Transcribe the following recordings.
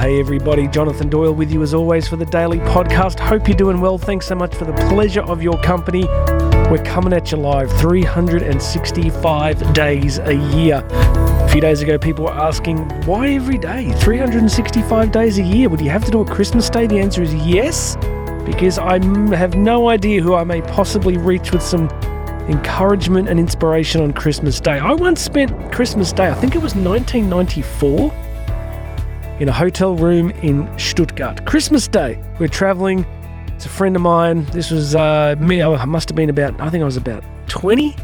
hey everybody, Jonathan Doyle with you as always for the daily podcast. Hope you're doing well. Thanks so much for the pleasure of your company. We're coming at you live 365 days a year. A few days ago, people were asking, why every day? 365 days a year? Would you have to do a Christmas day? The answer is yes, because I have no idea who I may possibly reach with some encouragement and inspiration on Christmas Day. I once spent Christmas Day, I think it was 1994 in a hotel room in Stuttgart. Christmas Day, we're traveling. It's a friend of mine. This was uh, me. I must have been about, I think I was about 20,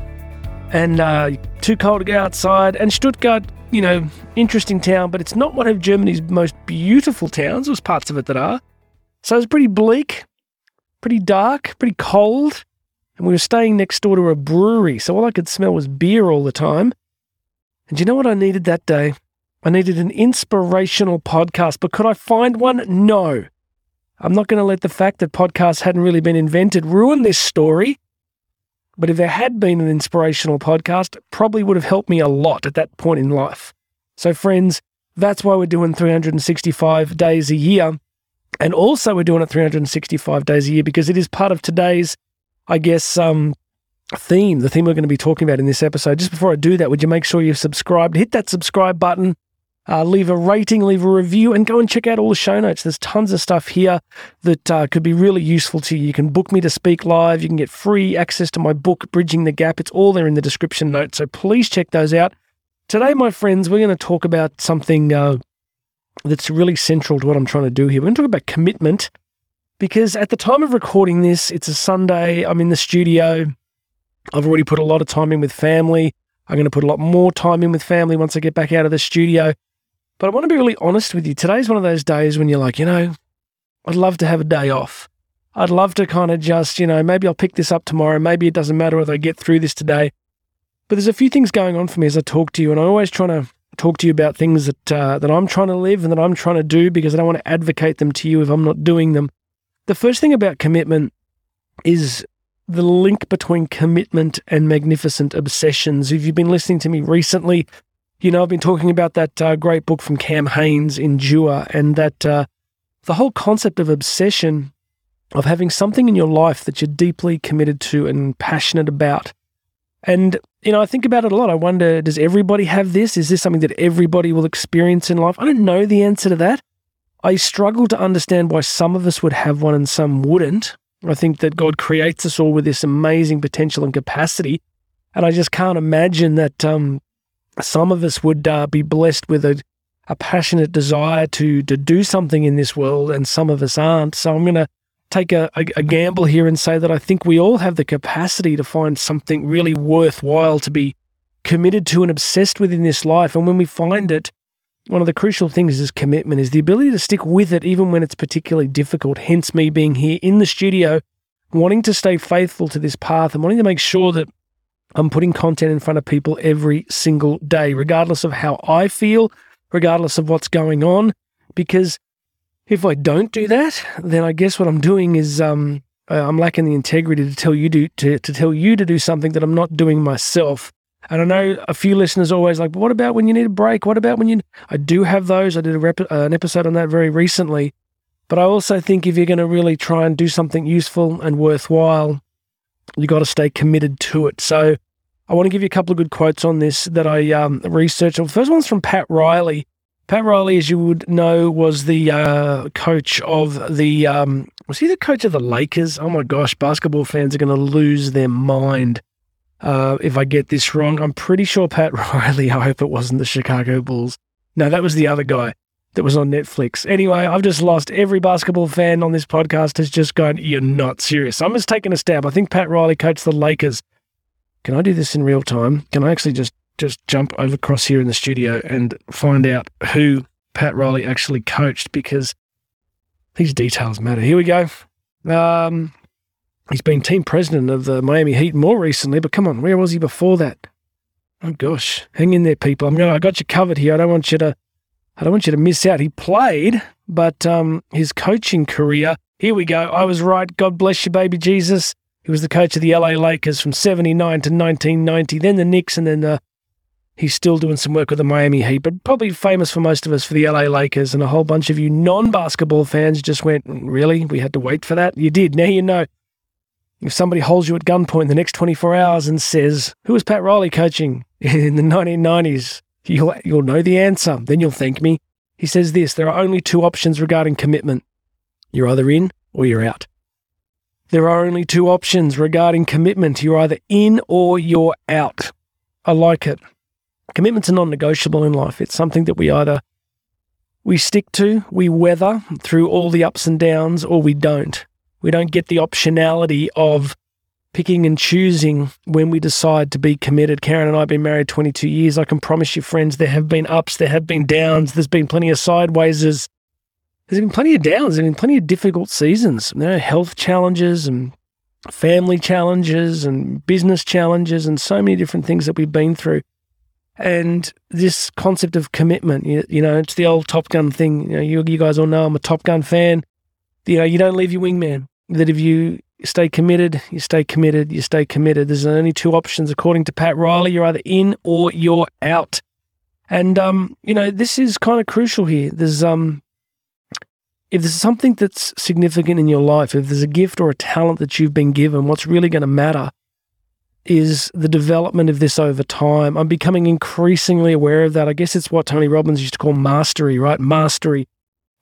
and uh, too cold to go outside. And Stuttgart, you know, interesting town, but it's not one of Germany's most beautiful towns. There's parts of it that are. So it's pretty bleak, pretty dark, pretty cold. And we were staying next door to a brewery, so all I could smell was beer all the time. And you know what I needed that day? I needed an inspirational podcast, but could I find one? No. I'm not going to let the fact that podcasts hadn't really been invented ruin this story. But if there had been an inspirational podcast, probably would have helped me a lot at that point in life. So, friends, that's why we're doing 365 days a year. And also, we're doing it 365 days a year because it is part of today's, I guess, um, theme, the theme we're going to be talking about in this episode. Just before I do that, would you make sure you've subscribed? Hit that subscribe button uh, leave a rating, leave a review, and go and check out all the show notes. There's tons of stuff here that uh, could be really useful to you. You can book me to speak live. You can get free access to my book, Bridging the Gap. It's all there in the description notes. So please check those out. Today, my friends, we're going to talk about something uh, that's really central to what I'm trying to do here. We're going to talk about commitment because at the time of recording this, it's a Sunday. I'm in the studio. I've already put a lot of time in with family. I'm going to put a lot more time in with family once I get back out of the studio. But I want to be really honest with you. Today's one of those days when you're like, you know, I'd love to have a day off. I'd love to kind of just, you know, maybe I'll pick this up tomorrow. Maybe it doesn't matter whether I get through this today. But there's a few things going on for me as I talk to you, and I'm always trying to talk to you about things that uh, that I'm trying to live and that I'm trying to do because I don't want to advocate them to you if I'm not doing them. The first thing about commitment is the link between commitment and magnificent obsessions. If you've been listening to me recently, you know, I've been talking about that uh, great book from Cam Hanes, Endure, and that uh, the whole concept of obsession, of having something in your life that you're deeply committed to and passionate about. And, you know, I think about it a lot. I wonder, does everybody have this? Is this something that everybody will experience in life? I don't know the answer to that. I struggle to understand why some of us would have one and some wouldn't. I think that God creates us all with this amazing potential and capacity. And I just can't imagine that um, some of us would uh, be blessed with a, a passionate desire to to do something in this world, and some of us aren't. So I'm going to take a, a, a, gamble here and say that I think we all have the capacity to find something really worthwhile to be committed to and obsessed with in this life. And when we find it, one of the crucial things is commitment, is the ability to stick with it even when it's particularly difficult. Hence me being here in the studio, wanting to stay faithful to this path and wanting to make sure that I'm putting content in front of people every single day, regardless of how I feel, regardless of what's going on. Because if I don't do that, then I guess what I'm doing is um, uh, I'm lacking the integrity to tell you to, to, to tell you to do something that I'm not doing myself. And I know a few listeners always like, but what about when you need a break? What about when you? I do have those. I did a rep- uh, an episode on that very recently. But I also think if you're going to really try and do something useful and worthwhile, you got to stay committed to it. So I want to give you a couple of good quotes on this that I um, researched. The first one's from Pat Riley. Pat Riley, as you would know, was the uh, coach of the. Um, was he the coach of the Lakers? Oh my gosh, basketball fans are going to lose their mind uh, if I get this wrong. I'm pretty sure Pat Riley. I hope it wasn't the Chicago Bulls. No, that was the other guy that was on Netflix. Anyway, I've just lost every basketball fan on this podcast has just gone, You're not serious. I'm just taking a stab. I think Pat Riley coached the Lakers. Can I do this in real time? Can I actually just just jump over across here in the studio and find out who Pat Riley actually coached because these details matter. Here we go. Um, he's been team president of the Miami Heat more recently, but come on, where was he before that? Oh gosh, hang in there, people. I'm going. I got you covered here. I don't want you to I don't want you to miss out. He played, but um, his coaching career, here we go. I was right. God bless you, baby Jesus. He was the coach of the LA Lakers from 79 to 1990, then the Knicks, and then the He's still doing some work with the Miami Heat, but probably famous for most of us for the LA Lakers. And a whole bunch of you non basketball fans just went, Really? We had to wait for that? You did. Now you know. If somebody holds you at gunpoint the next 24 hours and says, Who was Pat Riley coaching in the 1990s? You'll, you'll know the answer. Then you'll thank me. He says this there are only two options regarding commitment you're either in or you're out. There are only two options regarding commitment you're either in or you're out. I like it. Commitment's are non-negotiable in life. It's something that we either we stick to, we weather through all the ups and downs, or we don't. We don't get the optionality of picking and choosing when we decide to be committed. Karen and I have been married 22 years. I can promise you, friends, there have been ups, there have been downs, there's been plenty of sideways. There's been plenty of downs, there's been plenty of difficult seasons. You know, health challenges and family challenges and business challenges and so many different things that we've been through and this concept of commitment. You, you, know, it's the old Top Gun thing. You know, you, you guys all know I'm a Top Gun fan. You know, you don't leave your wingman. That if you stay committed, you stay committed, you stay committed. There's only two options, according to Pat Riley. You're either in or you're out. And um, you know, this is kind of crucial here. There's um, if there's something that's significant in your life, if there's a gift or a talent that you've been given, what's really going to matter is the development of this over time. I'm becoming increasingly aware of that. I guess it's what Tony Robbins used to call mastery, right? Mastery.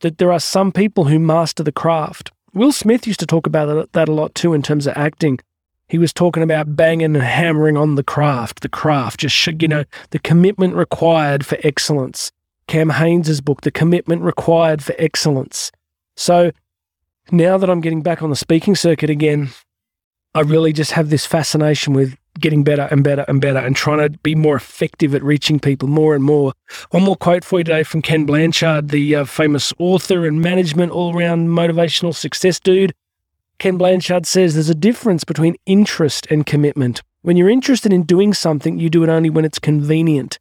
That there are some people who master the craft. Will Smith used to talk about that a lot too in terms of acting. He was talking about banging and hammering on the craft, the craft, just, you know, the commitment required for excellence. Cam Hanes' book, The Commitment Required for Excellence. So now that I'm getting back on the speaking circuit again, I really just have this fascination with getting better and better and better and trying to be more effective at reaching people more and more. One more quote for you today from Ken Blanchard, the uh, famous author and management all round motivational success dude. Ken Blanchard says there's a difference between interest and commitment. When you're interested in doing something, you do it only when it's convenient.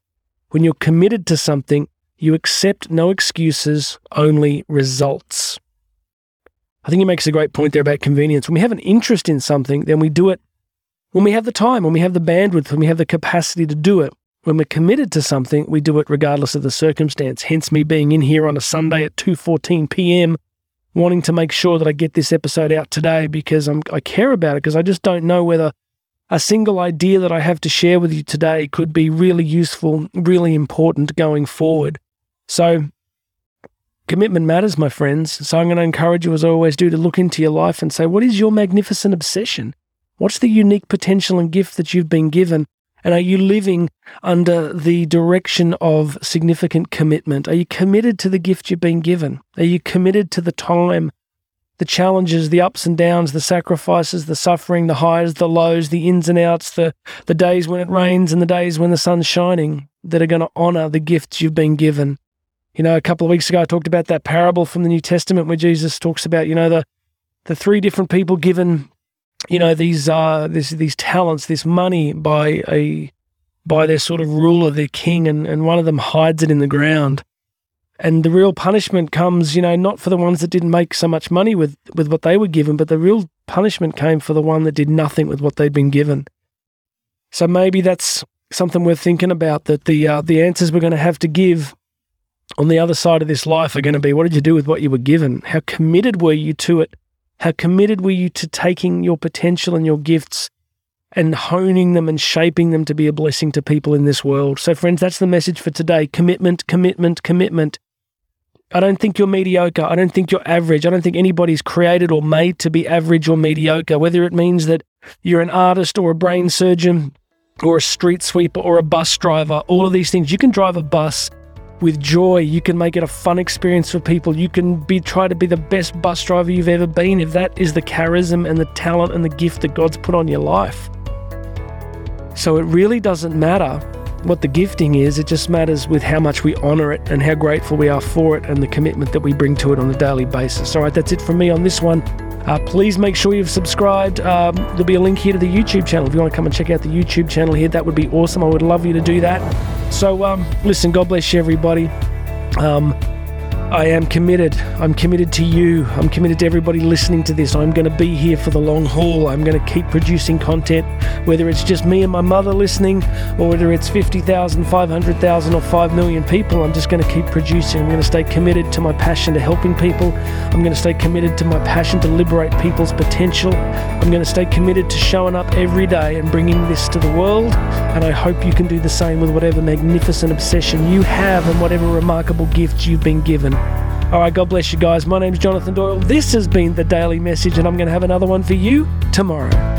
When you're committed to something, you accept no excuses, only results. I think he makes a great point there about convenience. When we have an interest in something, then we do it when we have the time, when we have the bandwidth, when we have the capacity to do it. When we're committed to something, we do it regardless of the circumstance. Hence me being in here on a Sunday at 2:14 p.m. wanting to make sure that I get this episode out today because I'm, I care about it because I just don't know whether a single idea that I have to share with you today could be really useful, really important going forward. So Commitment matters, my friends. So I'm going to encourage you, as I always do, to look into your life and say, what is your magnificent obsession? What's the unique potential and gift that you've been given? And are you living under the direction of significant commitment? Are you committed to the gift you've been given? Are you committed to the time, the challenges, the ups and downs, the sacrifices, the suffering, the highs, the lows, the ins and outs, the, the days when it rains and the days when the sun's shining that are going to honor the gifts you've been given? You know, a couple of weeks ago, I talked about that parable from the New Testament where Jesus talks about, you know, the the three different people given, you know, these uh this these talents, this money by a by their sort of ruler, their king, and, and one of them hides it in the ground. And the real punishment comes, you know, not for the ones that didn't make so much money with, with what they were given, but the real punishment came for the one that did nothing with what they'd been given. So maybe that's something we're thinking about that the uh, the answers we're going to have to give on the other side of this life are going to be what did you do with what you were given? How committed were you to it? How committed were you to taking your potential and your gifts and honing them and shaping them to be a blessing to people in this world? So, friends, that's the message for today commitment, commitment, commitment. I don't think you're mediocre. I don't think you're average. I don't think anybody's created or made to be average or mediocre, whether it means that you're an artist or a brain surgeon or a street sweeper or a bus driver, all of these things. You can drive a bus with joy. You can make it a fun experience for people. You can be try to be the best bus driver you've ever been if that is the charisma and the talent and the gift that God's put on your life. So it really doesn't matter what the gifting is, it just matters with how much we honor it and how grateful we are for it and the commitment that we bring to it on a daily basis. All right, that's it from me on this one. Uh, please make sure you've subscribed. Um, there'll be a link here to the YouTube channel. If you want to come and check out the YouTube channel here, that would be awesome. I would love you to do that. So, um, listen, God bless you, everybody. Um, I am committed. I'm committed to you. I'm committed to everybody listening to this. I'm going to be here for the long haul. I'm going to keep producing content, whether it's just me and my mother listening, or whether it's 50,000, 500,000, or 5 million people. I'm just going to keep producing. I'm going to stay committed to my passion to helping people. I'm going to stay committed to my passion to liberate people's potential. I'm going to stay committed to showing up every day and bringing this to the world. And I hope you can do the same with whatever magnificent obsession you have and whatever remarkable gifts you've been given. All right, God bless you guys. My name's Jonathan Doyle. This has been the Daily Message, and I'm going to have another one for you tomorrow.